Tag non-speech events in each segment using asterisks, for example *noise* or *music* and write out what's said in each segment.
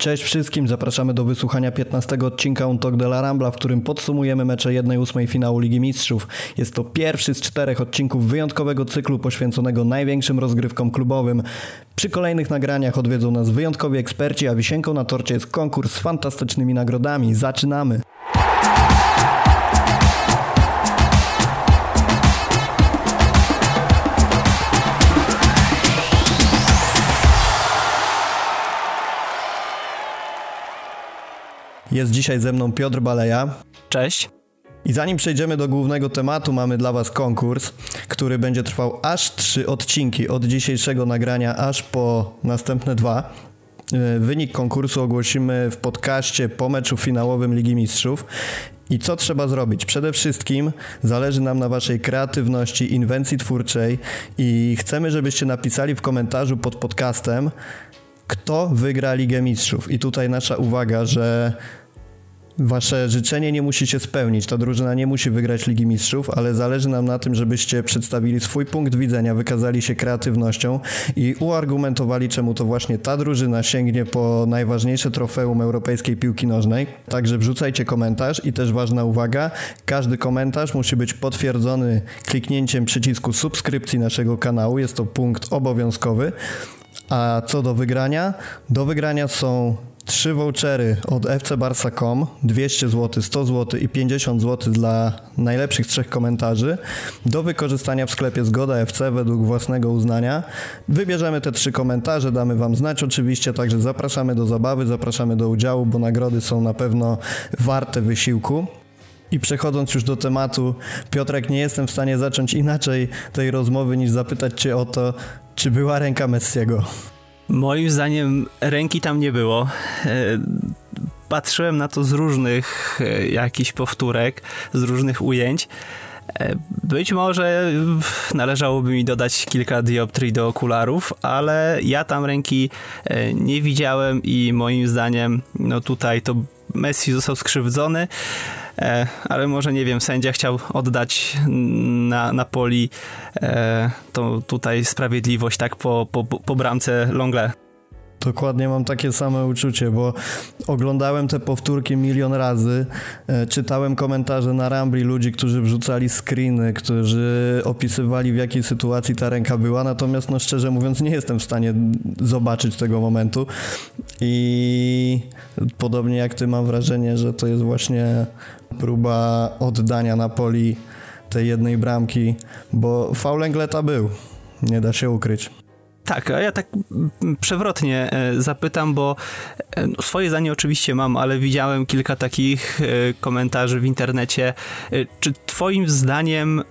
Cześć wszystkim, zapraszamy do wysłuchania 15 odcinka Un Talk de la Rambla, w którym podsumujemy mecze 1-8 finału Ligi Mistrzów. Jest to pierwszy z czterech odcinków wyjątkowego cyklu poświęconego największym rozgrywkom klubowym. Przy kolejnych nagraniach odwiedzą nas wyjątkowi eksperci, a wisienką na torcie jest konkurs z fantastycznymi nagrodami. Zaczynamy! Jest dzisiaj ze mną Piotr Baleja. Cześć. I zanim przejdziemy do głównego tematu, mamy dla Was konkurs, który będzie trwał aż trzy odcinki od dzisiejszego nagrania, aż po następne dwa. E, wynik konkursu ogłosimy w podcaście po meczu finałowym Ligi Mistrzów. I co trzeba zrobić? Przede wszystkim zależy nam na Waszej kreatywności, inwencji twórczej i chcemy, żebyście napisali w komentarzu pod podcastem, kto wygra Ligę Mistrzów. I tutaj nasza uwaga, że Wasze życzenie nie musi się spełnić. Ta drużyna nie musi wygrać Ligi Mistrzów, ale zależy nam na tym, żebyście przedstawili swój punkt widzenia, wykazali się kreatywnością i uargumentowali, czemu to właśnie ta drużyna sięgnie po najważniejsze trofeum europejskiej piłki nożnej. Także wrzucajcie komentarz i też ważna uwaga, każdy komentarz musi być potwierdzony kliknięciem przycisku subskrypcji naszego kanału. Jest to punkt obowiązkowy. A co do wygrania? Do wygrania są trzy vouchery od fcbarsa.com 200 zł, 100 zł i 50 zł dla najlepszych trzech komentarzy do wykorzystania w sklepie Zgoda FC według własnego uznania. Wybierzemy te trzy komentarze, damy Wam znać oczywiście, także zapraszamy do zabawy, zapraszamy do udziału, bo nagrody są na pewno warte wysiłku. I przechodząc już do tematu, Piotrek, nie jestem w stanie zacząć inaczej tej rozmowy niż zapytać Cię o to, czy była ręka Messiego. Moim zdaniem ręki tam nie było. E, patrzyłem na to z różnych e, jakichś powtórek, z różnych ujęć. E, być może należałoby mi dodać kilka dioptrii do okularów, ale ja tam ręki nie widziałem i moim zdaniem no tutaj to Messi został skrzywdzony. E, ale może nie wiem, sędzia chciał oddać na, na poli e, to tutaj sprawiedliwość, tak, po, po, po bramce Longle. Dokładnie mam takie same uczucie, bo oglądałem te powtórki milion razy, e, czytałem komentarze na Rambli ludzi, którzy wrzucali screeny, którzy opisywali w jakiej sytuacji ta ręka była, natomiast no szczerze mówiąc nie jestem w stanie zobaczyć tego momentu. I podobnie jak ty mam wrażenie, że to jest właśnie próba oddania Napoli tej jednej bramki, bo faul Engleta był, nie da się ukryć. Tak, a ja tak przewrotnie e, zapytam, bo e, no, swoje zdanie oczywiście mam, ale widziałem kilka takich e, komentarzy w internecie. Czy twoim zdaniem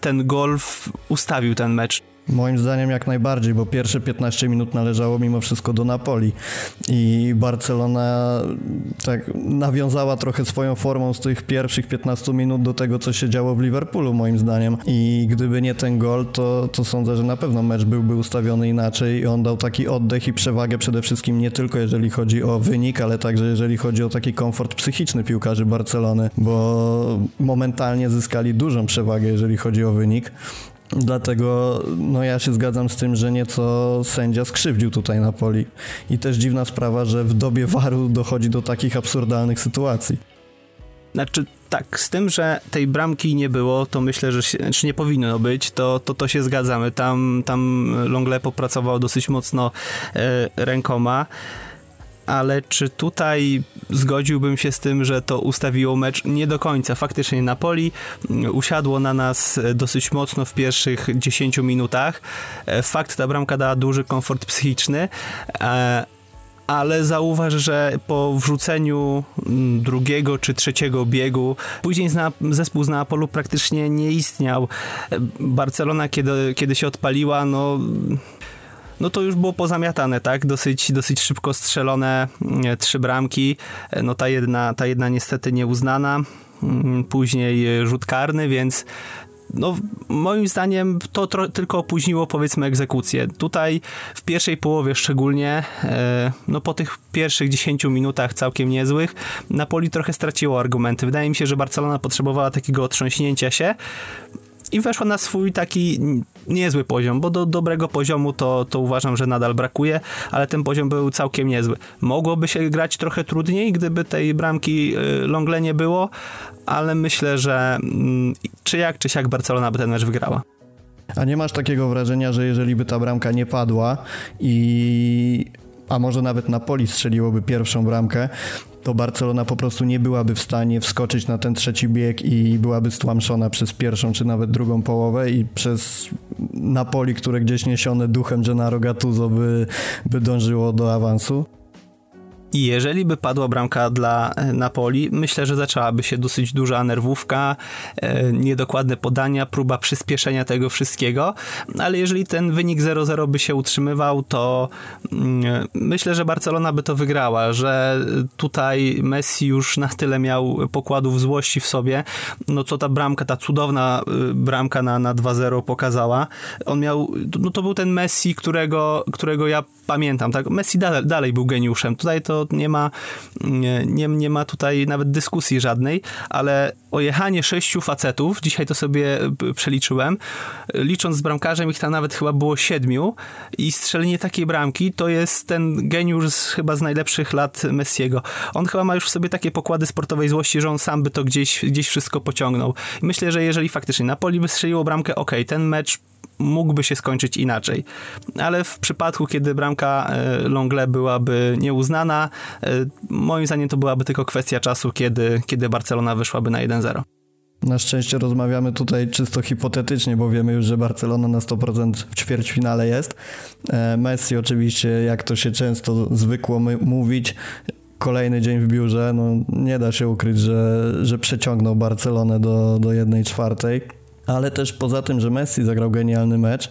ten golf ustawił ten mecz? Moim zdaniem jak najbardziej, bo pierwsze 15 minut należało mimo wszystko do Napoli. I Barcelona tak nawiązała trochę swoją formą z tych pierwszych 15 minut do tego, co się działo w Liverpoolu moim zdaniem. I gdyby nie ten gol, to, to sądzę, że na pewno mecz byłby ustawiony inaczej i on dał taki oddech i przewagę przede wszystkim nie tylko jeżeli chodzi o wynik, ale także jeżeli chodzi o taki komfort psychiczny piłkarzy Barcelony, bo momentalnie zyskali dużą przewagę, jeżeli chodzi o wynik Dlatego no ja się zgadzam z tym, że nieco sędzia skrzywdził tutaj na poli. I też dziwna sprawa, że w dobie waru dochodzi do takich absurdalnych sytuacji. Znaczy tak, z tym, że tej bramki nie było, to myślę, że się, znaczy nie powinno być, to, to, to się zgadzamy. Tam, tam Longle popracował dosyć mocno e, rękoma ale czy tutaj zgodziłbym się z tym, że to ustawiło mecz nie do końca. Faktycznie Napoli mm, usiadło na nas dosyć mocno w pierwszych 10 minutach. E, fakt, ta bramka dała duży komfort psychiczny, e, ale zauważ, że po wrzuceniu mm, drugiego czy trzeciego biegu, później zespół z Neapolu praktycznie nie istniał. E, Barcelona, kiedy, kiedy się odpaliła, no no to już było pozamiatane, tak? Dosyć, dosyć szybko strzelone mm, trzy bramki. E, no ta jedna, ta jedna niestety nieuznana. Mm, później rzut karny, więc no, moim zdaniem to tylko opóźniło powiedzmy egzekucję. Tutaj w pierwszej połowie szczególnie, e, no po tych pierwszych 10 minutach całkiem niezłych, Napoli trochę straciło argumenty. Wydaje mi się, że Barcelona potrzebowała takiego otrząśnięcia się i weszła na swój taki niezły poziom, bo do dobrego poziomu to, to uważam, że nadal brakuje, ale ten poziom był całkiem niezły. Mogłoby się grać trochę trudniej, gdyby tej bramki y, Longle nie było, ale myślę, że mm, czy jak, czy siak Barcelona by ten mecz wygrała. A nie masz takiego wrażenia, że jeżeli by ta bramka nie padła i a może nawet Napoli strzeliłoby pierwszą bramkę, to Barcelona po prostu nie byłaby w stanie wskoczyć na ten trzeci bieg i byłaby stłamszona przez pierwszą czy nawet drugą połowę i przez Napoli, które gdzieś niesione duchem Gennaro Gattuso by, by dążyło do awansu. I jeżeli by padła bramka dla e, Napoli, myślę, że zaczęłaby się dosyć duża nerwówka, e, niedokładne podania, próba przyspieszenia tego wszystkiego, ale jeżeli ten wynik 0-0 by się utrzymywał, to mm, myślę, że Barcelona by to wygrała, że tutaj Messi już na tyle miał pokładów złości w sobie, no co ta bramka, ta cudowna y, bramka na, na 2-0 pokazała. On miał, no to był ten Messi, którego, którego ja pamiętam, tak? Messi dalej, dalej był geniuszem. Tutaj to nie ma, nie, nie ma tutaj nawet dyskusji żadnej, ale ojechanie sześciu facetów, dzisiaj to sobie przeliczyłem, licząc z bramkarzem ich tam nawet chyba było siedmiu i strzelenie takiej bramki to jest ten geniusz chyba z najlepszych lat Messiego. On chyba ma już w sobie takie pokłady sportowej złości, że on sam by to gdzieś, gdzieś wszystko pociągnął. Myślę, że jeżeli faktycznie Napoli by strzeliło bramkę, ok, ten mecz mógłby się skończyć inaczej. Ale w przypadku, kiedy bramka e, Longle byłaby nieuznana, e, moim zdaniem to byłaby tylko kwestia czasu, kiedy, kiedy Barcelona wyszłaby na 1-0. Na szczęście rozmawiamy tutaj czysto hipotetycznie, bo wiemy już, że Barcelona na 100% w ćwierćfinale jest. E, Messi oczywiście, jak to się często zwykło mówić, kolejny dzień w biurze, no nie da się ukryć, że, że przeciągnął Barcelonę do, do 1 czwartej ale też poza tym, że Messi zagrał genialny mecz,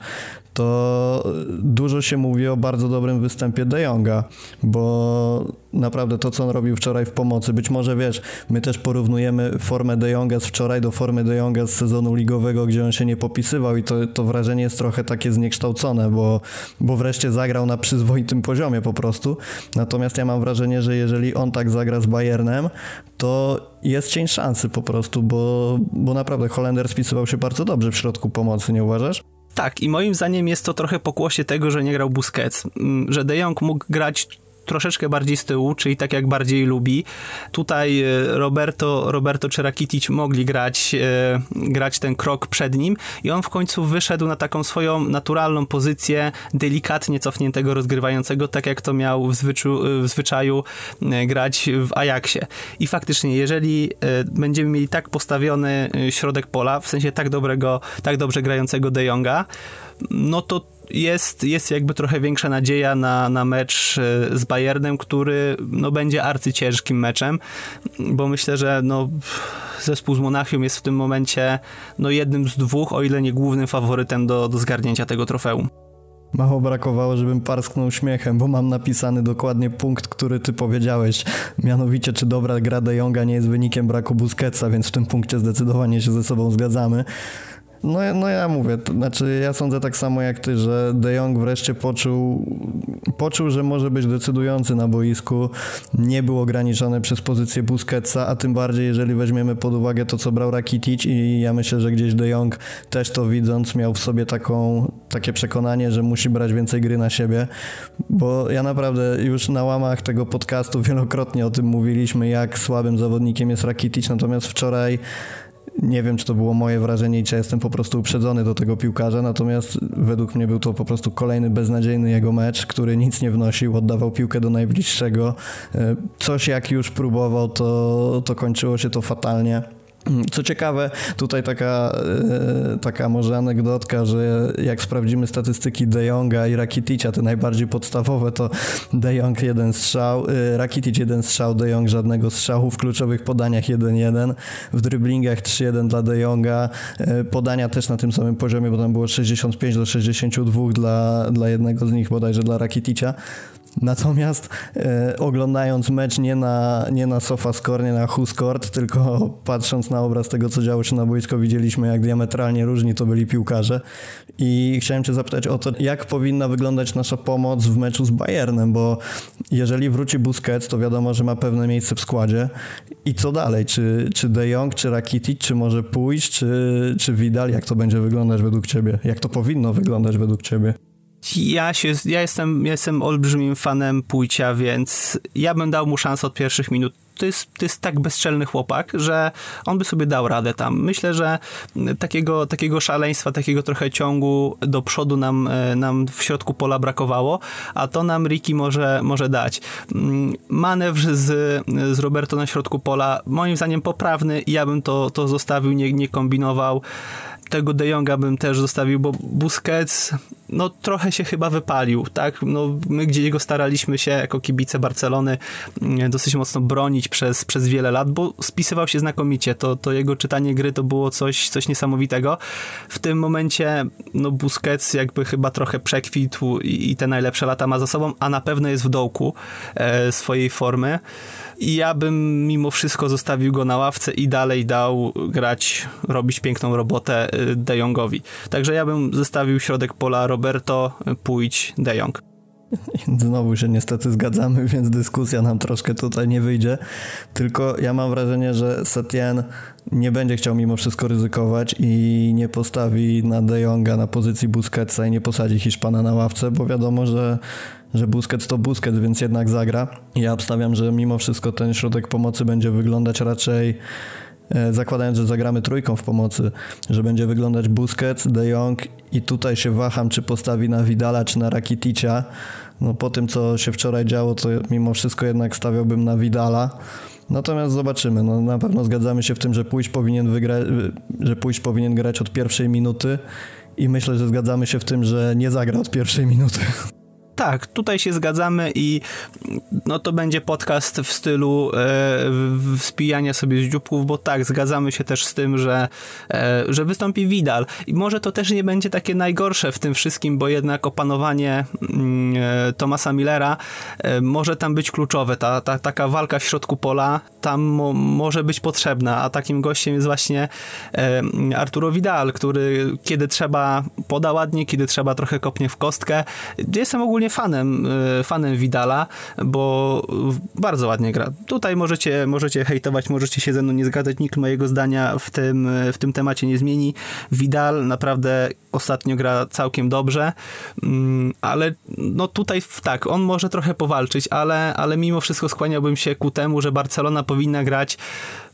to dużo się mówi o bardzo dobrym występie De Jonga, bo naprawdę to, co on robił wczoraj w pomocy, być może wiesz, my też porównujemy formę De Jonga z wczoraj do formy De Jonga z sezonu ligowego, gdzie on się nie popisywał i to, to wrażenie jest trochę takie zniekształcone, bo, bo wreszcie zagrał na przyzwoitym poziomie po prostu. Natomiast ja mam wrażenie, że jeżeli on tak zagra z Bayernem, to jest cień szansy po prostu, bo, bo naprawdę Holender spisywał się bardzo dobrze w środku pomocy, nie uważasz? Tak, i moim zdaniem jest to trochę pokłosie tego, że nie grał Busquets. Mm, że De Jong mógł grać troszeczkę bardziej z tyłu, czyli tak jak bardziej lubi. Tutaj e, Roberto, Roberto czy mogli grać, e, grać ten krok przed nim i on w końcu wyszedł na taką swoją naturalną pozycję delikatnie cofniętego rozgrywającego, tak jak to miał w, zwyczu, w zwyczaju e, grać w Ajaxie. I faktycznie, jeżeli będziemy mieli tak postawiony środek pola, w sensie tak dobrego, tak dobrze grającego De Jonga, no to jest, jest jakby trochę większa nadzieja na, na mecz e, z Bayernem, który no, będzie arcyciężkim meczem, bo myślę, że no, zespół z Monachium jest w tym momencie no, jednym z dwóch, o ile nie głównym faworytem do, do zgarnięcia tego trofeum. Mało brakowało, żebym parsknął śmiechem, bo mam napisany dokładnie punkt, który ty powiedziałeś. Mianowicie, czy dobra gra De Jonga nie jest wynikiem braku Busquetsa, więc w tym punkcie zdecydowanie się ze sobą zgadzamy. No, no ja mówię, to znaczy ja sądzę tak samo jak ty, że De Jong wreszcie poczuł, poczuł, że może być decydujący na boisku, nie był ograniczony przez pozycję Busquetsa, a tym bardziej jeżeli weźmiemy pod uwagę to, co brał Rakitic i ja myślę, że gdzieś De Jong też to widząc miał w sobie taką, takie przekonanie, że musi brać więcej gry na siebie, bo ja naprawdę już na łamach tego podcastu wielokrotnie o tym mówiliśmy, jak słabym zawodnikiem jest Rakitic, natomiast wczoraj nie wiem, czy to było moje wrażenie i czy jestem po prostu uprzedzony do tego piłkarza, natomiast według mnie był to po prostu kolejny beznadziejny jego mecz, który nic nie wnosił, oddawał piłkę do najbliższego. E, coś jak już próbował, to, to kończyło się to fatalnie. Co ciekawe, tutaj taka, e, taka może anegdotka, że jak sprawdzimy statystyki De Jonga i Rakitica, te najbardziej podstawowe, to De Jong jeden strzał, e, Rakitic jeden strzał, De Jong żadnego strzału, w kluczowych podaniach 1-1, w dryblingach 3-1 dla De Jonga, e, podania też na tym samym poziomie, bo tam było 65 do 62 dla, dla jednego z nich, bodajże dla Rakitica. Natomiast e, oglądając mecz nie na, nie na SofaScore, nie na WhoScored, tylko patrząc na obraz tego, co działo się na boisko, widzieliśmy, jak diametralnie różni to byli piłkarze. I chciałem cię zapytać o to, jak powinna wyglądać nasza pomoc w meczu z Bayernem, bo jeżeli wróci Busquets, to wiadomo, że ma pewne miejsce w składzie. I co dalej? Czy, czy De Jong, czy Rakitic, czy może pójść, czy, czy Vidal? Jak to będzie wyglądać według ciebie? Jak to powinno wyglądać według ciebie? Ja, się, ja jestem, jestem olbrzymim fanem Pójcia, więc ja bym dał mu szansę od pierwszych minut. To jest, to jest tak bezczelny chłopak, że on by sobie dał radę tam. Myślę, że takiego, takiego szaleństwa, takiego trochę ciągu do przodu nam, e, nam w środku pola brakowało, a to nam Ricky może, może dać. Mm, manewr z, z Roberto na środku pola, moim zdaniem poprawny, ja bym to, to zostawił, nie, nie kombinował tego De Jonga bym też zostawił, bo Busquets no trochę się chyba wypalił, tak? No, my gdzie jego staraliśmy się jako kibice Barcelony mm, dosyć mocno bronić przez, przez wiele lat, bo spisywał się znakomicie. To, to jego czytanie gry to było coś, coś niesamowitego. W tym momencie no Busquets jakby chyba trochę przekwitł i, i te najlepsze lata ma za sobą, a na pewno jest w dołku e, swojej formy. Ja bym mimo wszystko zostawił go na ławce i dalej dał grać, robić piękną robotę y, De Jongowi. Także ja bym zostawił środek pola Roberto, pójdź De Jong. *laughs* Znowu się niestety zgadzamy, więc dyskusja nam troszkę tutaj nie wyjdzie. Tylko ja mam wrażenie, że Setien nie będzie chciał mimo wszystko ryzykować i nie postawi na De Jonga na pozycji Busquetsa i nie posadzi Hiszpana na ławce, bo wiadomo, że że Busquets to Busquets, więc jednak zagra. Ja obstawiam, że mimo wszystko ten środek pomocy będzie wyglądać raczej e, zakładając, że zagramy trójką w pomocy, że będzie wyglądać Busquets, De Jong i tutaj się waham, czy postawi na Vidala, czy na Rakiticia. No po tym, co się wczoraj działo, to mimo wszystko jednak stawiałbym na Vidala. Natomiast zobaczymy. No, na pewno zgadzamy się w tym, że pójść powinien wygrać, że pójść powinien grać od pierwszej minuty i myślę, że zgadzamy się w tym, że nie zagra od pierwszej minuty. Tak, tutaj się zgadzamy i no to będzie podcast w stylu e, spijania sobie z dzióbków, bo tak, zgadzamy się też z tym, że, e, że wystąpi Widal. I może to też nie będzie takie najgorsze w tym wszystkim, bo jednak opanowanie mm, e, Tomasa Millera e, może tam być kluczowe. Ta, ta, taka walka w środku pola tam mo, może być potrzebna, a takim gościem jest właśnie e, Arturo Vidal, który kiedy trzeba poda ładnie, kiedy trzeba trochę kopnie w kostkę. Jestem ogólnie fanem, y, fanem Vidala, bo bardzo ładnie gra. Tutaj możecie, możecie hejtować, możecie się ze mną nie zgadzać, nikt mojego zdania w tym, w tym temacie nie zmieni. Vidal naprawdę ostatnio gra całkiem dobrze, mm, ale no tutaj tak, on może trochę powalczyć, ale, ale mimo wszystko skłaniałbym się ku temu, że Barcelona powinna grać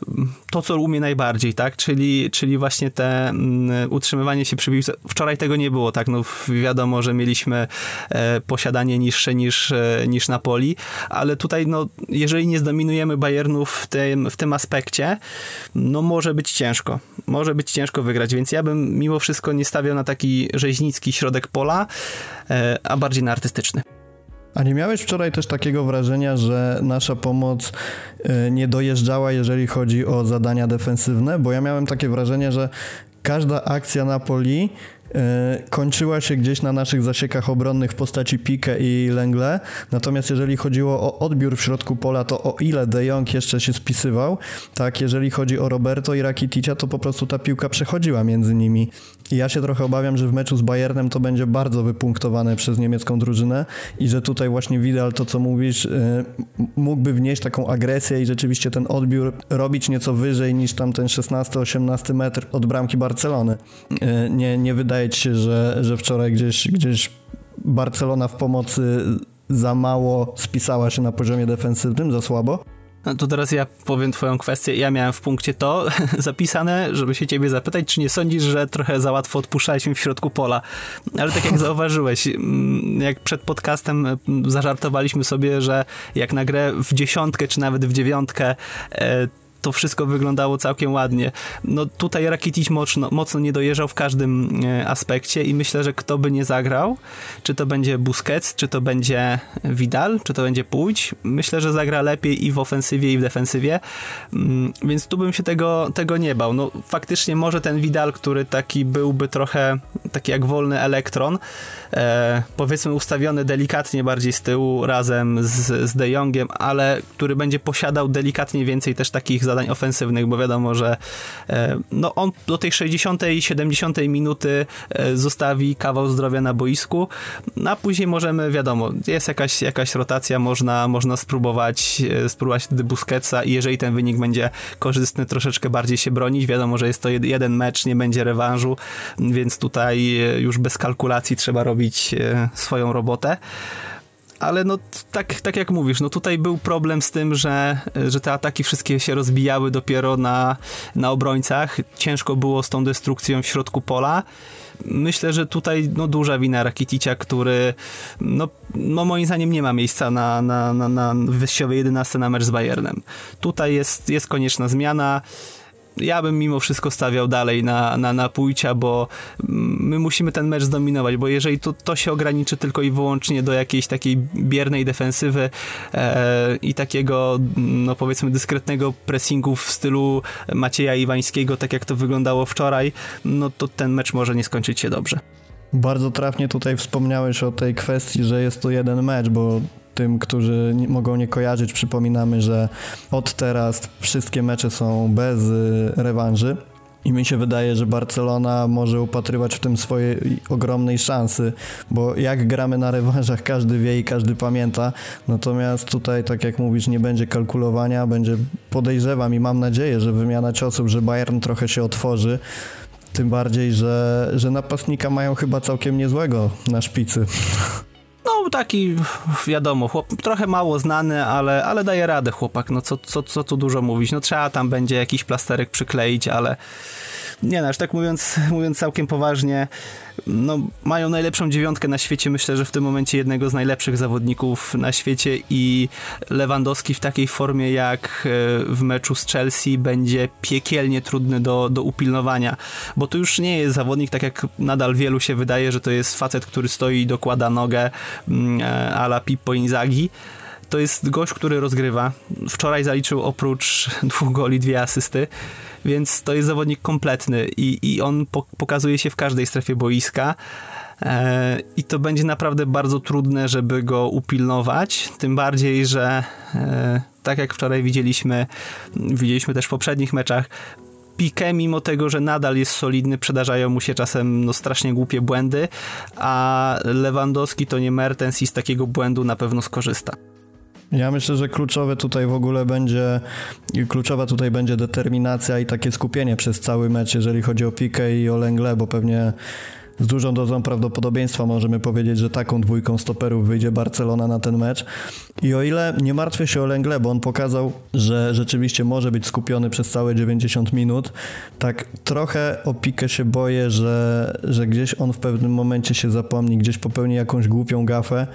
mm, to, co umie najbardziej, tak? Czyli, czyli właśnie te mm, utrzymywanie się przy piłce. Wczoraj tego nie było, tak? No wiadomo, że mieliśmy e, posiadanie niższe niż, e, niż Napoli, ale tutaj, no, jeżeli nie zdominujemy Bayernu w tym, w tym aspekcie, no może być ciężko. Może być ciężko wygrać, więc ja bym mimo wszystko nie stawiał na taki rzeźnicki środek pola, e, a bardziej na artystyczny. A nie miałeś wczoraj też takiego wrażenia, że nasza pomoc e, nie dojeżdżała, jeżeli chodzi o zadania defensywne? Bo ja miałem takie wrażenie, że każda akcja Napoli E, kończyła się gdzieś na naszych zasiekach obronnych w postaci Pique i Lengle. Natomiast jeżeli chodziło o odbiór w środku pola, to o ile De Jong jeszcze się spisywał, tak, jeżeli chodzi o Roberto i Rakiticia, to po prostu ta piłka przechodziła między nimi. Ja się trochę obawiam, że w meczu z Bayernem to będzie bardzo wypunktowane przez niemiecką drużynę i że tutaj właśnie Vidal, to co mówisz, e, mógłby wnieść taką agresję i rzeczywiście ten odbiór robić nieco wyżej niż tam ten 16-18 metr od bramki Barcelony. E, nie, nie wydaje ci się, że, że wczoraj gdzieś, gdzieś Barcelona w pomocy za mało spisała się na poziomie defensywnym, za słabo? No to teraz ja powiem twoją kwestię. Ja miałem w punkcie to *laughs* zapisane, żeby się ciebie zapytać, czy nie sądzisz, że trochę za łatwo odpuszczaliśmy w środku pola. Ale tak jak *laughs* zauważyłeś, mm, jak przed podcastem mm, zażartowaliśmy sobie, że jak na grę w dziesiątkę, czy nawet w dziewiątkę e, to wszystko wyglądało całkiem ładnie. No tutaj Rakitic mocno, mocno nie dojeżdżał w każdym e, aspekcie i myślę, że kto by nie zagrał, czy to będzie Busquets, czy to będzie Vidal, czy to będzie Pójdź, myślę, że zagra lepiej i w ofensywie i w defensywie, mm, więc tu bym się tego, tego nie bał. No faktycznie może ten Vidal, który taki byłby trochę taki jak wolny elektron, e, powiedzmy ustawiony delikatnie bardziej z tyłu razem z, z De Jongiem, ale który będzie posiadał delikatnie więcej też takich zadań ofensywnych, bo wiadomo, że e, no on do tej 60 i 70 minuty e, zostawi kawał zdrowia na boisku, no a później możemy, wiadomo, jest jakaś, jakaś rotacja, można, można spróbować e, spróbować wtedy Busquetsa i jeżeli ten wynik będzie korzystny, troszeczkę bardziej się bronić. Wiadomo, że jest to jeden mecz, nie będzie rewanżu, więc tutaj już bez kalkulacji trzeba robić swoją robotę ale no tak, tak jak mówisz, no tutaj był problem z tym, że, że te ataki wszystkie się rozbijały dopiero na, na obrońcach. Ciężko było z tą destrukcją w środku pola. Myślę, że tutaj no, duża wina Rakiticia, który no, no moim zdaniem nie ma miejsca na, na, na, na wyjściowej 11 na mecz z Bayernem. Tutaj jest, jest konieczna zmiana ja bym mimo wszystko stawiał dalej na, na, na Pójcia, bo my musimy ten mecz zdominować, bo jeżeli to, to się ograniczy tylko i wyłącznie do jakiejś takiej biernej defensywy e, i takiego, no powiedzmy, dyskretnego pressingu w stylu Macieja Iwańskiego, tak jak to wyglądało wczoraj, no to ten mecz może nie skończyć się dobrze. Bardzo trafnie tutaj wspomniałeś o tej kwestii, że jest to jeden mecz, bo tym, którzy mogą nie kojarzyć, przypominamy, że od teraz wszystkie mecze są bez y, rewanży. I mi się wydaje, że Barcelona może upatrywać w tym swojej ogromnej szansy, bo jak gramy na rewanżach, każdy wie i każdy pamięta. Natomiast tutaj, tak jak mówisz, nie będzie kalkulowania, będzie podejrzewam i mam nadzieję, że wymiana ciosów, że Bayern trochę się otworzy. Tym bardziej, że, że napastnika mają chyba całkiem niezłego na szpicy. *laughs* No taki, wiadomo, chłop, trochę mało znany, ale, ale daje radę chłopak, no co, co, co tu dużo mówić, no trzeba tam będzie jakiś plasterek przykleić, ale nie no, aż tak mówiąc, *laughs* mówiąc całkiem poważnie, no, mają najlepszą dziewiątkę na świecie. Myślę, że w tym momencie jednego z najlepszych zawodników na świecie i Lewandowski w takiej formie jak e, w meczu z Chelsea będzie piekielnie trudny do, do upilnowania, bo to już nie jest zawodnik, tak jak nadal wielu się wydaje, że to jest facet, który stoi i dokłada nogę mm, e, ala Pippo Inzaghi to jest gość, który rozgrywa. Wczoraj zaliczył oprócz *laughs* dwóch goli dwie asysty więc to jest zawodnik kompletny i, i on po, pokazuje się w każdej strefie boiska. E, I to będzie naprawdę bardzo trudne, żeby go upilnować. Tym bardziej, że e, tak jak wczoraj widzieliśmy, widzieliśmy też w poprzednich meczach, Pique, mimo tego, że nadal jest solidny, przydarzają mu się czasem no, strasznie głupie błędy, a Lewandowski to nie Mertens i z takiego błędu na pewno skorzysta. Ja myślę, że kluczowe tutaj w ogóle będzie, kluczowa tutaj będzie determinacja i takie skupienie przez cały mecz, jeżeli chodzi o Pikę i o Lengle, bo pewnie z dużą dozą prawdopodobieństwa możemy powiedzieć, że taką dwójką stoperów wyjdzie Barcelona na ten mecz. I o ile nie martwię się o Lengle, bo on pokazał, że rzeczywiście może być skupiony przez całe 90 minut, tak trochę o Pikę się boję, że, że gdzieś on w pewnym momencie się zapomni, gdzieś popełni jakąś głupią gafę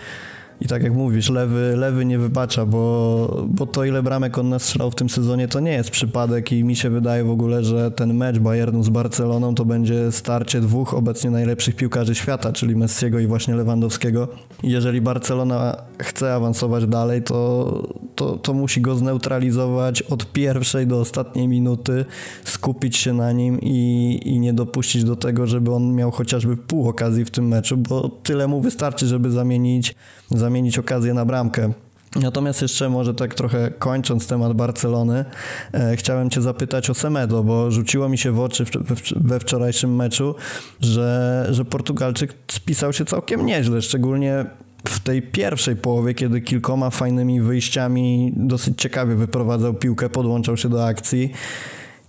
i tak jak mówisz, lewy, lewy nie wybacza, bo, bo to ile bramek on nastrzelał w tym sezonie to nie jest przypadek i mi się wydaje w ogóle, że ten mecz Bayernu z Barceloną to będzie starcie dwóch obecnie najlepszych piłkarzy świata, czyli Messiego i właśnie Lewandowskiego. Jeżeli Barcelona chce awansować dalej, to, to, to musi go zneutralizować od pierwszej do ostatniej minuty, skupić się na nim i, i nie dopuścić do tego, żeby on miał chociażby pół okazji w tym meczu, bo tyle mu wystarczy, żeby zamienić zamienić okazję na bramkę. Natomiast jeszcze może tak trochę kończąc temat Barcelony, e, chciałem Cię zapytać o Semedo, bo rzuciło mi się w oczy w, we wczorajszym meczu, że, że Portugalczyk spisał się całkiem nieźle, szczególnie w tej pierwszej połowie, kiedy kilkoma fajnymi wyjściami dosyć ciekawie wyprowadzał piłkę, podłączał się do akcji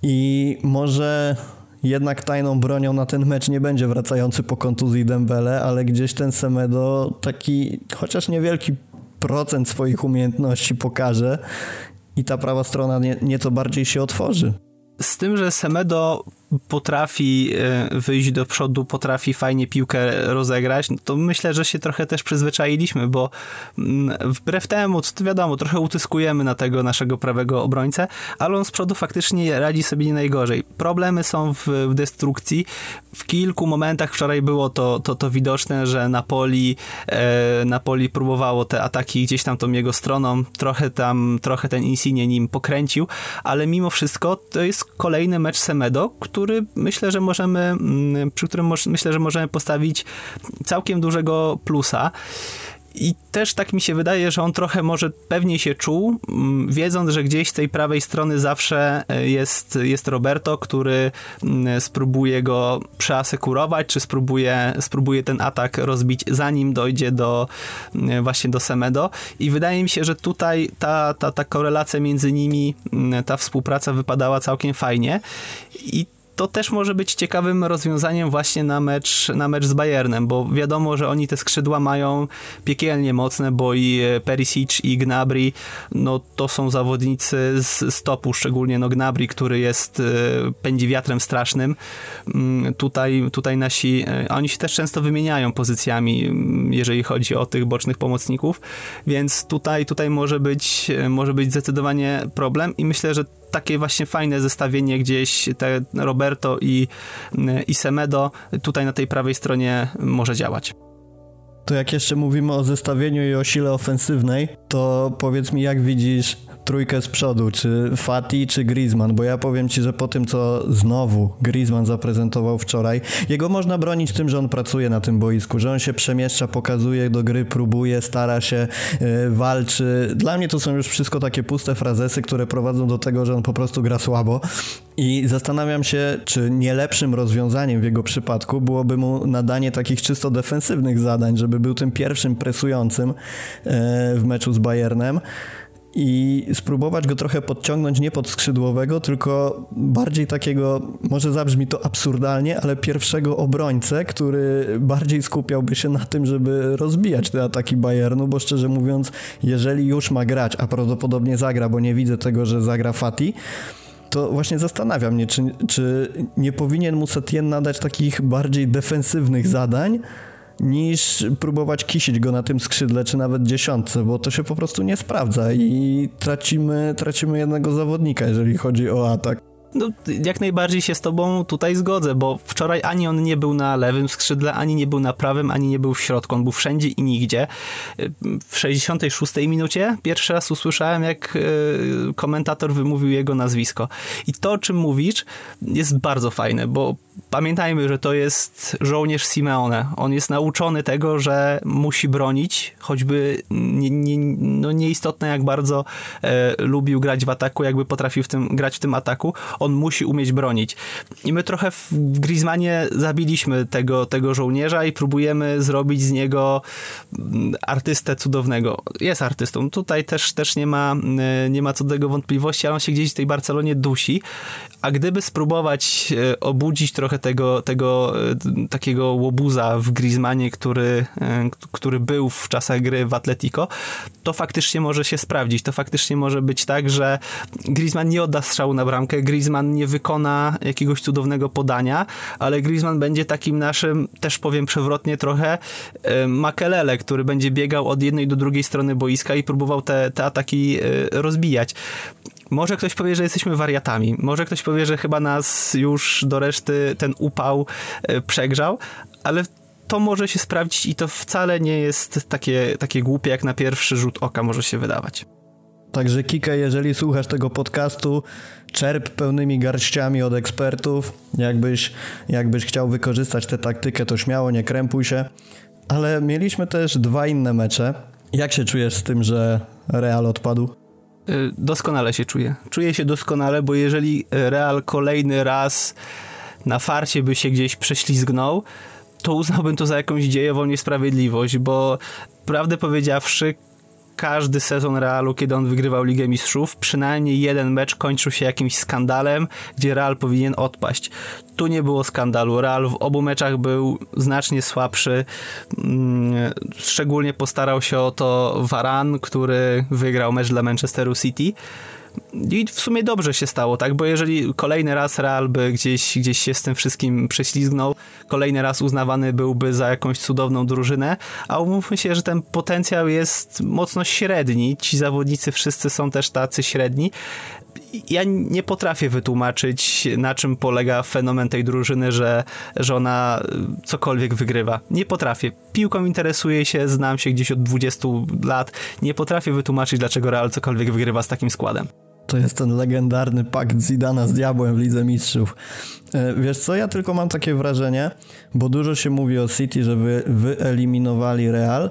i może jednak tajną bronią na ten mecz nie będzie wracający po kontuzji Dembele, ale gdzieś ten Semedo taki chociaż niewielki procent swoich umiejętności pokaże i ta prawa strona nie, nieco bardziej się otworzy. Z tym, że Semedo potrafi e, wyjść do przodu, potrafi fajnie piłkę rozegrać, no to myślę, że się trochę też przyzwyczailiśmy, bo mm, wbrew temu, co to wiadomo, trochę utyskujemy na tego naszego prawego obrońcę, ale on z przodu faktycznie radzi sobie nie najgorzej. Problemy są w, w destrukcji. W kilku momentach wczoraj było to, to, to widoczne, że Napoli, e, Napoli próbowało te ataki gdzieś tam tą jego stroną, trochę tam, trochę ten Insigne nim pokręcił, ale mimo wszystko to jest kolejny mecz Semedo, który myślę, że możemy, mm, przy którym myślę, że możemy postawić całkiem dużego plusa. I też tak mi się wydaje, że on trochę może pewnie się czuł, mm, wiedząc, że gdzieś z tej prawej strony zawsze e, jest, jest Roberto, który mm, spróbuje go przeasekurować, czy spróbuje, spróbuje ten atak rozbić, zanim dojdzie do właśnie do Semedo. I wydaje mi się, że tutaj ta, ta, ta korelacja między nimi, ta współpraca wypadała całkiem fajnie. I to też może być ciekawym rozwiązaniem właśnie na mecz, na mecz z Bayernem, bo wiadomo, że oni te skrzydła mają piekielnie mocne, bo i e, Perisic i Gnabry, no to są zawodnicy z stopu, szczególnie no Gnabry, który jest, e, pędzi wiatrem strasznym. Mm, tutaj, tutaj nasi, e, oni się też często wymieniają pozycjami, mm, jeżeli chodzi o tych bocznych pomocników, więc tutaj, tutaj może być, może być zdecydowanie problem i myślę, że takie właśnie fajne zestawienie gdzieś te Roberto i, i Semedo tutaj na tej prawej stronie może działać. To jak jeszcze mówimy o zestawieniu i o sile ofensywnej, to powiedz mi, jak widzisz trójkę z przodu, czy Fati, czy Griezmann, bo ja powiem ci, że po tym, co znowu Griezmann zaprezentował wczoraj, jego można bronić tym, że on pracuje na tym boisku, że on się przemieszcza, pokazuje do gry, próbuje, stara się, yy, walczy. Dla mnie to są już wszystko takie puste frazesy, które prowadzą do tego, że on po prostu gra słabo. I zastanawiam się, czy nie lepszym rozwiązaniem w jego przypadku byłoby mu nadanie takich czysto defensywnych zadań, żeby był tym pierwszym presującym yy, w meczu z Bayernem i spróbować go trochę podciągnąć nie pod skrzydłowego, tylko bardziej takiego, może zabrzmi to absurdalnie, ale pierwszego obrońcę, który bardziej skupiałby się na tym, żeby rozbijać te ataki Bayernu, bo szczerze mówiąc, jeżeli już ma grać, a prawdopodobnie zagra, bo nie widzę tego, że zagra Fati, to właśnie zastanawiam mnie, czy, czy nie powinien mu Setien nadać takich bardziej defensywnych zadań, niż próbować kisić go na tym skrzydle, czy nawet dziesiątce, bo to się po prostu nie sprawdza i tracimy, tracimy jednego zawodnika, jeżeli chodzi o atak. No, jak najbardziej się z tobą tutaj zgodzę, bo wczoraj ani on nie był na lewym skrzydle, ani nie był na prawym, ani nie był w środku. On był wszędzie i nigdzie. W 66 minucie pierwszy raz usłyszałem, jak e, komentator wymówił jego nazwisko. I to, o czym mówisz, jest bardzo fajne, bo pamiętajmy, że to jest żołnierz Simeone. On jest nauczony tego, że musi bronić, choćby nie, nie, no nieistotne jak bardzo e, lubił grać w ataku, jakby potrafił w tym, grać w tym ataku, on musi umieć bronić. I my trochę w Griezmanie zabiliśmy tego, tego żołnierza i próbujemy zrobić z niego mm, artystę cudownego. Jest artystą. Tutaj też, też nie, ma, e, nie ma co do tego wątpliwości, ale on się gdzieś w tej Barcelonie dusi. A gdyby spróbować e, obudzić trochę tego, tego e, takiego łobuza w Griezmanie, który, który był w czasach gry w Atletico, to faktycznie może się sprawdzić. To faktycznie może być tak, że Griezmann nie odda strzału na bramkę, Griezmann nie wykona jakiegoś cudownego podania, ale Griezmann będzie takim naszym, też powiem przewrotnie trochę, Makelele, który będzie biegał od jednej do drugiej strony boiska i próbował te, te ataki e, rozbijać. Może ktoś powie, że jesteśmy wariatami. Może ktoś powie, że chyba nas już do reszty ten upał e, przegrzał, ale to może się sprawdzić i to wcale nie jest takie, takie głupie, jak na pierwszy rzut oka może się wydawać. Także Kike, jeżeli słuchasz tego podcastu, czerp pełnymi garściami od ekspertów. Jakbyś, jakbyś chciał wykorzystać tę taktykę, to śmiało, nie krępuj się. Ale mieliśmy też dwa inne mecze. Jak się czujesz z tym, że Real odpadł? Y, doskonale się czuję. Czuję się doskonale, bo jeżeli Real kolejny raz na farcie by się gdzieś prześlizgnął, to uznałbym to za jakąś dziejową niesprawiedliwość, bo prawdę powiedziawszy, każdy sezon Realu, kiedy on wygrywał Ligę Mistrzów, przynajmniej jeden mecz kończył się jakimś skandalem, gdzie Real powinien odpaść. Tu nie było skandalu. Real w obu meczach był znacznie słabszy. Mm, szczególnie postarał się o to Varan, który wygrał mecz dla Manchesteru City. I w sumie dobrze się stało, tak? Bo jeżeli kolejny raz Real by gdzieś, gdzieś się z tym wszystkim prześlizgnął, kolejny raz uznawany byłby za jakąś cudowną drużynę, a umówmy się, że ten potencjał jest mocno średni. Ci zawodnicy wszyscy są też tacy średni ja nie potrafię wytłumaczyć, na czym polega fenomen tej drużyny, że, że ona cokolwiek wygrywa. Nie potrafię. Piłką interesuję się, znam się gdzieś od 20 lat. Nie potrafię wytłumaczyć, dlaczego Real cokolwiek wygrywa z takim składem. To jest ten legendarny pakt Zidana z diabłem w Lidze Mistrzów. E, wiesz co, ja tylko mam takie wrażenie, bo dużo się mówi o City, że wy, wyeliminowali Real,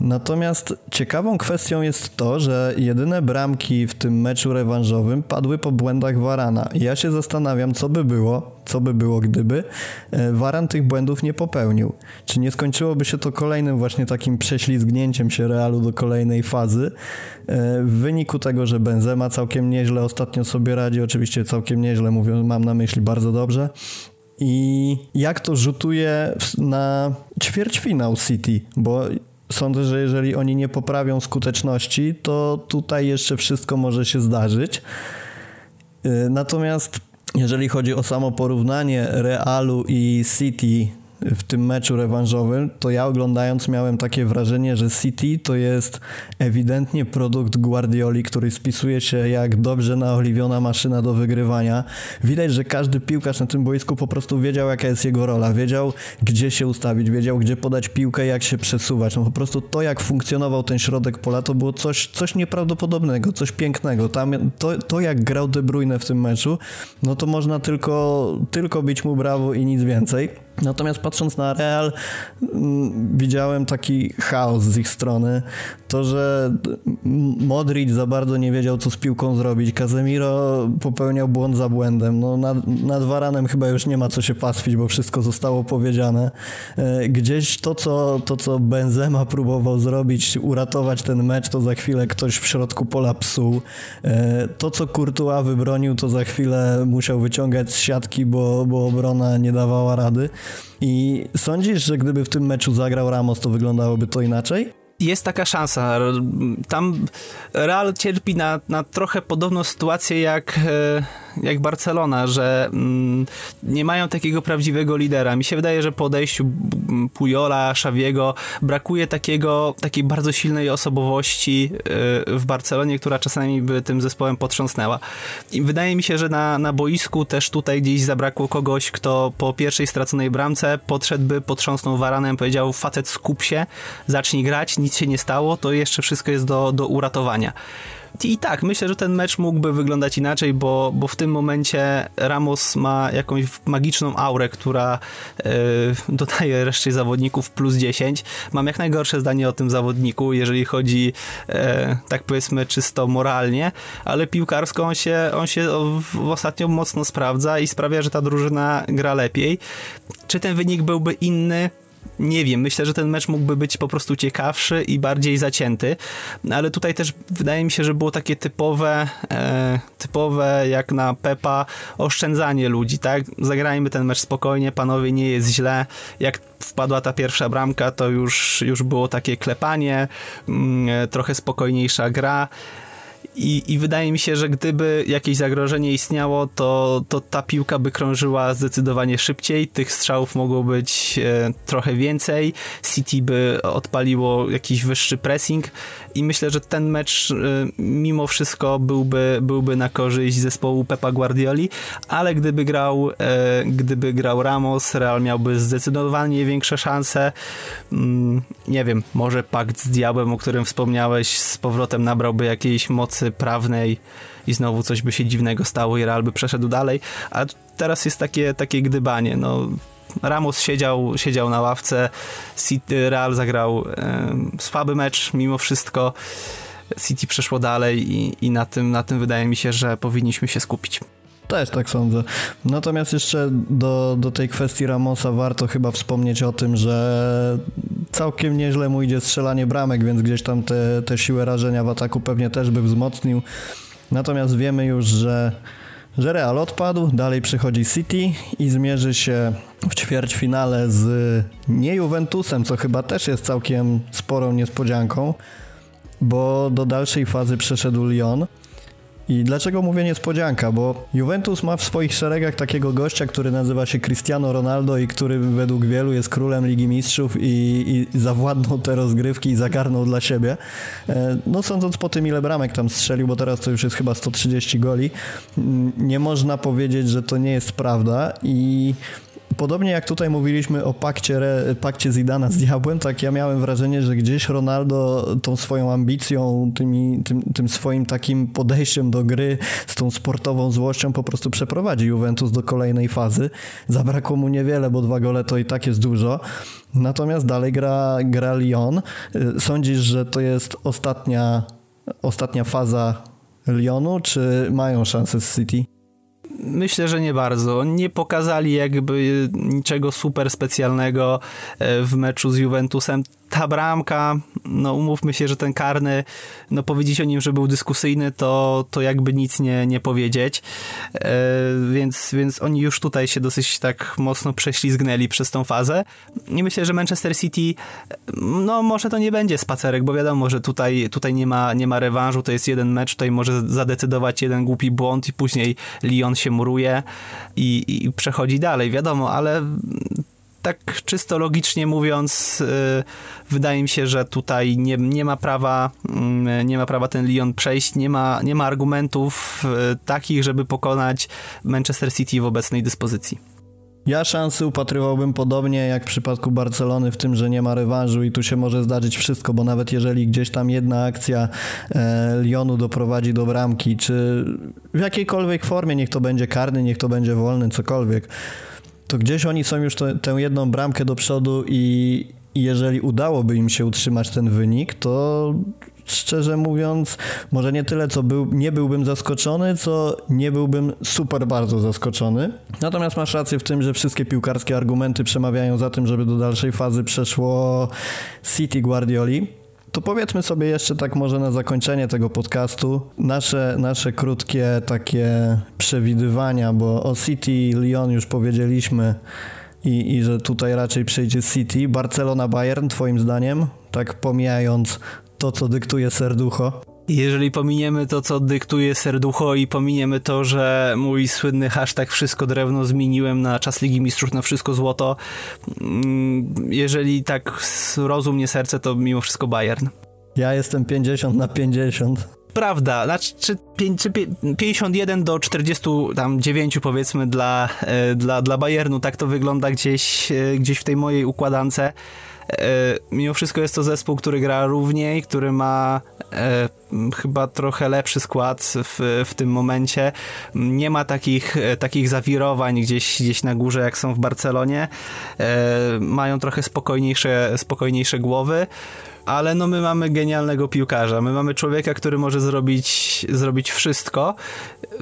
Natomiast ciekawą kwestią jest to, że jedyne bramki w tym meczu rewanżowym padły po błędach Warana. Ja się zastanawiam, co by było, co by było, gdyby e, Waran tych błędów nie popełnił. Czy nie skończyłoby się to kolejnym właśnie takim prześlizgnięciem się Realu do kolejnej fazy e, w wyniku tego, że Benzema całkiem nieźle ostatnio sobie radzi, oczywiście całkiem nieźle, mówią, mam na myśli bardzo dobrze, i jak to rzutuje na ćwierćfinał City, bo sądzę, że jeżeli oni nie poprawią skuteczności, to tutaj jeszcze wszystko może się zdarzyć. Y, natomiast jeżeli chodzi o samo porównanie Realu i City w tym meczu rewanżowym, to ja oglądając miałem takie wrażenie, że City to jest ewidentnie produkt Guardioli, który spisuje się jak dobrze naoliwiona maszyna do wygrywania. Widać, że każdy piłkarz na tym boisku po prostu wiedział, jaka jest jego rola, wiedział, gdzie się ustawić, wiedział, gdzie podać piłkę, jak się przesuwać. No po prostu to, jak funkcjonował ten środek pola, to było coś, coś nieprawdopodobnego, coś pięknego. Tam, to, to, jak grał De Bruyne w tym meczu, no to można tylko, tylko bić mu brawo i nic więcej. Natomiast patrząc na Real, mm, widziałem taki chaos z ich strony. To, że Modric za bardzo nie wiedział, co z piłką zrobić. Casemiro popełniał błąd za błędem. No, nad, nad Varanem chyba już nie ma co się pastwić, bo wszystko zostało powiedziane. E, gdzieś to co, to, co Benzema próbował zrobić, uratować ten mecz, to za chwilę ktoś w środku pola psuł. E, to, co Courtois wybronił, to za chwilę musiał wyciągać z siatki, bo, bo obrona nie dawała rady. I sądzisz, że gdyby w tym meczu zagrał Ramos, to wyglądałoby to inaczej? jest taka szansa. Tam Real cierpi na, na trochę podobną sytuację jak, e, jak Barcelona, że mm, nie mają takiego prawdziwego lidera. Mi się wydaje, że po odejściu Pujola, Szawiego brakuje takiego, takiej bardzo silnej osobowości e, w Barcelonie, która czasami by tym zespołem potrząsnęła. I wydaje mi się, że na, na boisku też tutaj gdzieś zabrakło kogoś, kto po pierwszej straconej bramce podszedłby, potrząsnął Waranem, powiedział facet skup się, zacznij grać, nic się nie stało, to jeszcze wszystko jest do, do uratowania. I tak, myślę, że ten mecz mógłby wyglądać inaczej, bo, bo w tym momencie Ramos ma jakąś magiczną aurę, która yy, dodaje reszcie zawodników plus 10. Mam jak najgorsze zdanie o tym zawodniku, jeżeli chodzi, yy, tak powiedzmy, czysto moralnie, ale piłkarsko on się, on się ostatnio mocno sprawdza i sprawia, że ta drużyna gra lepiej. Czy ten wynik byłby inny? Nie wiem, myślę, że ten mecz mógłby być po prostu ciekawszy i bardziej zacięty, ale tutaj też wydaje mi się, że było takie typowe, e, typowe jak na Pepa oszczędzanie ludzi, tak? Zagrajmy ten mecz spokojnie, panowie, nie jest źle. Jak wpadła ta pierwsza bramka, to już, już było takie klepanie, mm, e, trochę spokojniejsza gra. I, I wydaje mi się, że gdyby jakieś zagrożenie istniało, to, to ta piłka by krążyła zdecydowanie szybciej, tych strzałów mogło być e, trochę więcej, City by odpaliło jakiś wyższy pressing. I myślę, że ten mecz e, mimo wszystko byłby, byłby na korzyść zespołu Pepa Guardioli, ale gdyby grał, e, gdyby grał Ramos, Real miałby zdecydowanie większe szanse. Mm, nie wiem, może pakt z diabłem, o którym wspomniałeś, z powrotem nabrałby jakiejś mocy prawnej i znowu coś by się dziwnego stało i Real by przeszedł dalej, a teraz jest takie, takie gdybanie, no Ramos siedział, siedział na ławce, Real zagrał e, słaby mecz mimo wszystko, City przeszło dalej i, i na, tym, na tym wydaje mi się, że powinniśmy się skupić. Też tak sądzę. Natomiast jeszcze do, do tej kwestii Ramosa warto chyba wspomnieć o tym, że całkiem nieźle mu idzie strzelanie bramek, więc gdzieś tam te, te siłę rażenia w ataku pewnie też by wzmocnił. Natomiast wiemy już, że, że Real odpadł, dalej przychodzi City i zmierzy się w ćwierćfinale z nie Juventusem, co chyba też jest całkiem sporą niespodzianką, bo do dalszej fazy przeszedł Lyon. I dlaczego mówię niespodzianka? Bo Juventus ma w swoich szeregach takiego gościa, który nazywa się Cristiano Ronaldo i który według wielu jest królem Ligi Mistrzów i, i zawładnął te rozgrywki i zagarnął dla siebie. E, no sądząc po tym, ile bramek tam strzelił, bo teraz to już jest chyba 130 goli, nie można powiedzieć, że to nie jest prawda i Podobnie jak tutaj mówiliśmy o pakcie, pakcie Zidana z diabłem, tak ja miałem wrażenie, że gdzieś Ronaldo tą swoją ambicją, tymi, tym, tym swoim takim podejściem do gry, z tą sportową złością po prostu przeprowadzi Juventus do kolejnej fazy. Zabrakło mu niewiele, bo dwa gole to i tak jest dużo. Natomiast dalej gra, gra Lyon. Sądzisz, że to jest ostatnia, ostatnia faza Lyonu, czy mają szansę z City? Myślę, że nie bardzo. Nie pokazali jakby niczego super specjalnego e, w meczu z Juventusem ta bramka, no umówmy się, że ten karny, no powiedzieć o nim, że był dyskusyjny, to, to jakby nic nie, nie powiedzieć. E, więc, więc oni już tutaj się dosyć tak mocno prześlizgnęli przez tą fazę. I myślę, że Manchester City, no może to nie będzie spacerek, bo wiadomo, że tutaj, tutaj nie, ma, nie ma rewanżu, to jest jeden mecz, tutaj może zadecydować jeden głupi błąd i później Lyon się muruje i, i przechodzi dalej, wiadomo, ale tak czysto logicznie mówiąc, y, wydaje mi się, że tutaj nie, nie ma prawa, mm, nie ma prawa ten Lyon przejść, nie ma, nie ma argumentów y, takich, żeby pokonać Manchester City w obecnej dyspozycji. Ja szansy upatrywałbym podobnie jak w przypadku Barcelony w tym, że nie ma rewanżu i tu się może zdarzyć wszystko, bo nawet jeżeli gdzieś tam jedna akcja e, Lyonu doprowadzi do bramki, czy w jakiejkolwiek formie, niech to będzie karny, niech to będzie wolny, cokolwiek, to gdzieś oni są już to, tę jedną bramkę do przodu i, i jeżeli udałoby im się utrzymać ten wynik, to szczerze mówiąc, może nie tyle, co był, nie byłbym zaskoczony, co nie byłbym super bardzo zaskoczony. Natomiast masz rację w tym, że wszystkie piłkarskie argumenty przemawiają za tym, żeby do dalszej fazy przeszło City Guardioli. To powiedzmy sobie jeszcze tak może na zakończenie tego podcastu nasze, nasze krótkie takie przewidywania, bo o City Lyon już powiedzieliśmy i, i że tutaj raczej przejdzie City. Barcelona Bayern twoim zdaniem, tak pomijając to, co dyktuje serducho. Jeżeli pominiemy to, co dyktuje serducho i pominiemy to, że mój słynny hashtag wszystko drewno zmieniłem na czas Ligi Mistrzów na wszystko złoto, mm, jeżeli tak rozum nie serce, to mimo wszystko Bayern. Ja jestem 50 na 50 prawda, znaczy czy, czy 51 do 49 powiedzmy dla, e, dla, dla Bayernu, tak to wygląda gdzieś, e, gdzieś w tej mojej układance. E, mimo wszystko jest to zespół, który gra równiej, który ma e, chyba trochę lepszy skład w, w tym momencie. Nie ma takich, takich zawirowań gdzieś, gdzieś na górze, jak są w Barcelonie. E, mają trochę spokojniejsze, spokojniejsze głowy ale no my mamy genialnego piłkarza, my mamy człowieka, który może zrobić, zrobić wszystko,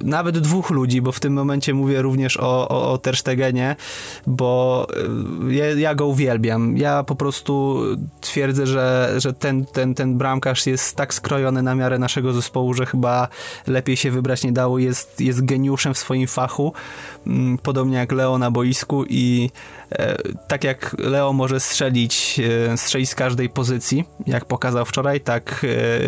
nawet dwóch ludzi, bo w tym momencie mówię również o, o, o Terstegenie, bo y, ja, ja, go uwielbiam. Ja po prostu twierdzę, że, że ten, ten, ten bramkarz jest tak skrojony na miarę naszego zespołu, że chyba lepiej się wybrać nie dało. Jest, jest geniuszem w swoim fachu, mm, podobnie jak Leo na boisku i tak jak Leo może strzelić, e, strzelić z każdej pozycji, jak pokazał wczoraj, tak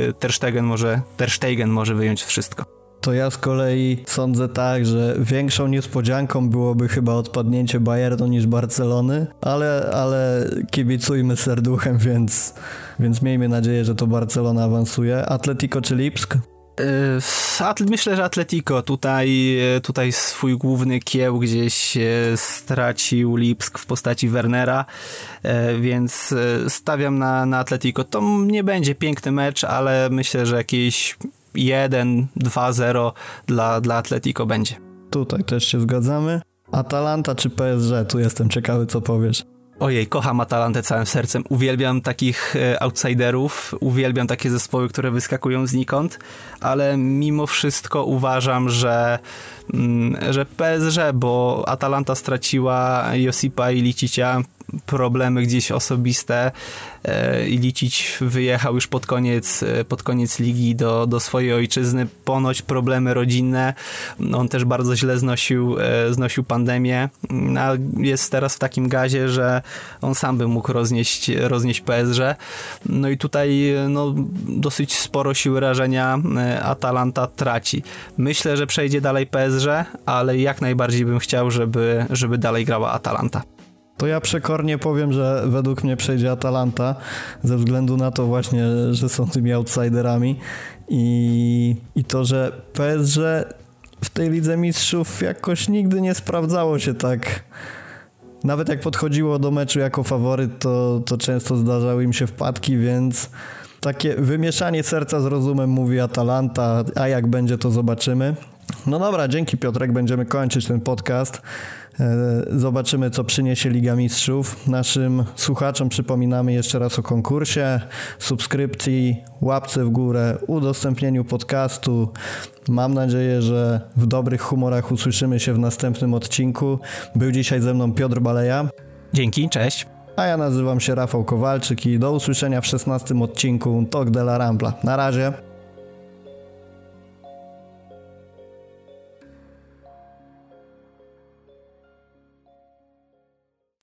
e, Ter Stegen może, Ter Stegen może wyjąć wszystko. To ja z kolei sądzę tak, że większą niespodzianką byłoby chyba odpadnięcie Bayernu niż Barcelony, ale, ale kibicujmy serduchem, więc, więc miejmy nadzieję, że to Barcelona awansuje. Atletico czy Lipsk? Yy, myślę, że Atletico tutaj, tutaj swój główny kieł gdzieś stracił Lipsk w postaci Wernera, yy, więc stawiam na, na Atletico. To nie będzie piękny mecz, ale myślę, że jakieś 1-2-0 dla, dla Atletico będzie. Tutaj też się zgadzamy. Atalanta czy PSG? Tu jestem ciekawy, co powiesz. Ojej, kocham Atalantę całym sercem. Uwielbiam takich e, outsiderów, uwielbiam takie zespoły, które wyskakują znikąd, ale mimo wszystko uważam, że mm, że PSG, bo Atalanta straciła Josipa i Licicia, problemy gdzieś osobiste e, i Licić wyjechał już pod koniec, e, pod koniec ligi do, do swojej ojczyzny, ponoć problemy rodzinne, on też bardzo źle znosił, e, znosił pandemię, no, a jest teraz w takim gazie, że on sam by mógł roznieść, roznieść PSG, no i tutaj no, dosyć sporo siły rażenia Atalanta traci. Myślę, że przejdzie dalej PSG, ale jak najbardziej bym chciał, żeby, żeby dalej grała Atalanta. To ja przekornie powiem, że według mnie przejdzie Atalanta, ze względu na to właśnie, że są tymi outsiderami i, i to, że PSG w tej Lidze Mistrzów jakoś nigdy nie sprawdzało się tak. Nawet jak podchodziło do meczu jako faworyt, to, to często zdarzały im się wpadki, więc takie wymieszanie serca z rozumem mówi Atalanta, a jak będzie to zobaczymy. No dobra, dzięki Piotrek, będziemy kończyć ten podcast. E, zobaczymy, co przyniesie Liga Mistrzów. Naszym słuchaczom przypominamy jeszcze raz o konkursie, subskrypcji, łapce w górę, udostępnieniu podcastu. Mam nadzieję, że w dobrych humorach usłyszymy się w następnym odcinku. Był dzisiaj ze mną Piotr Baleja. Dzięki, cześć. A ja nazywam się Rafał Kowalczyk i do usłyszenia w 16 odcinku Talk de la Rambla. Na razie.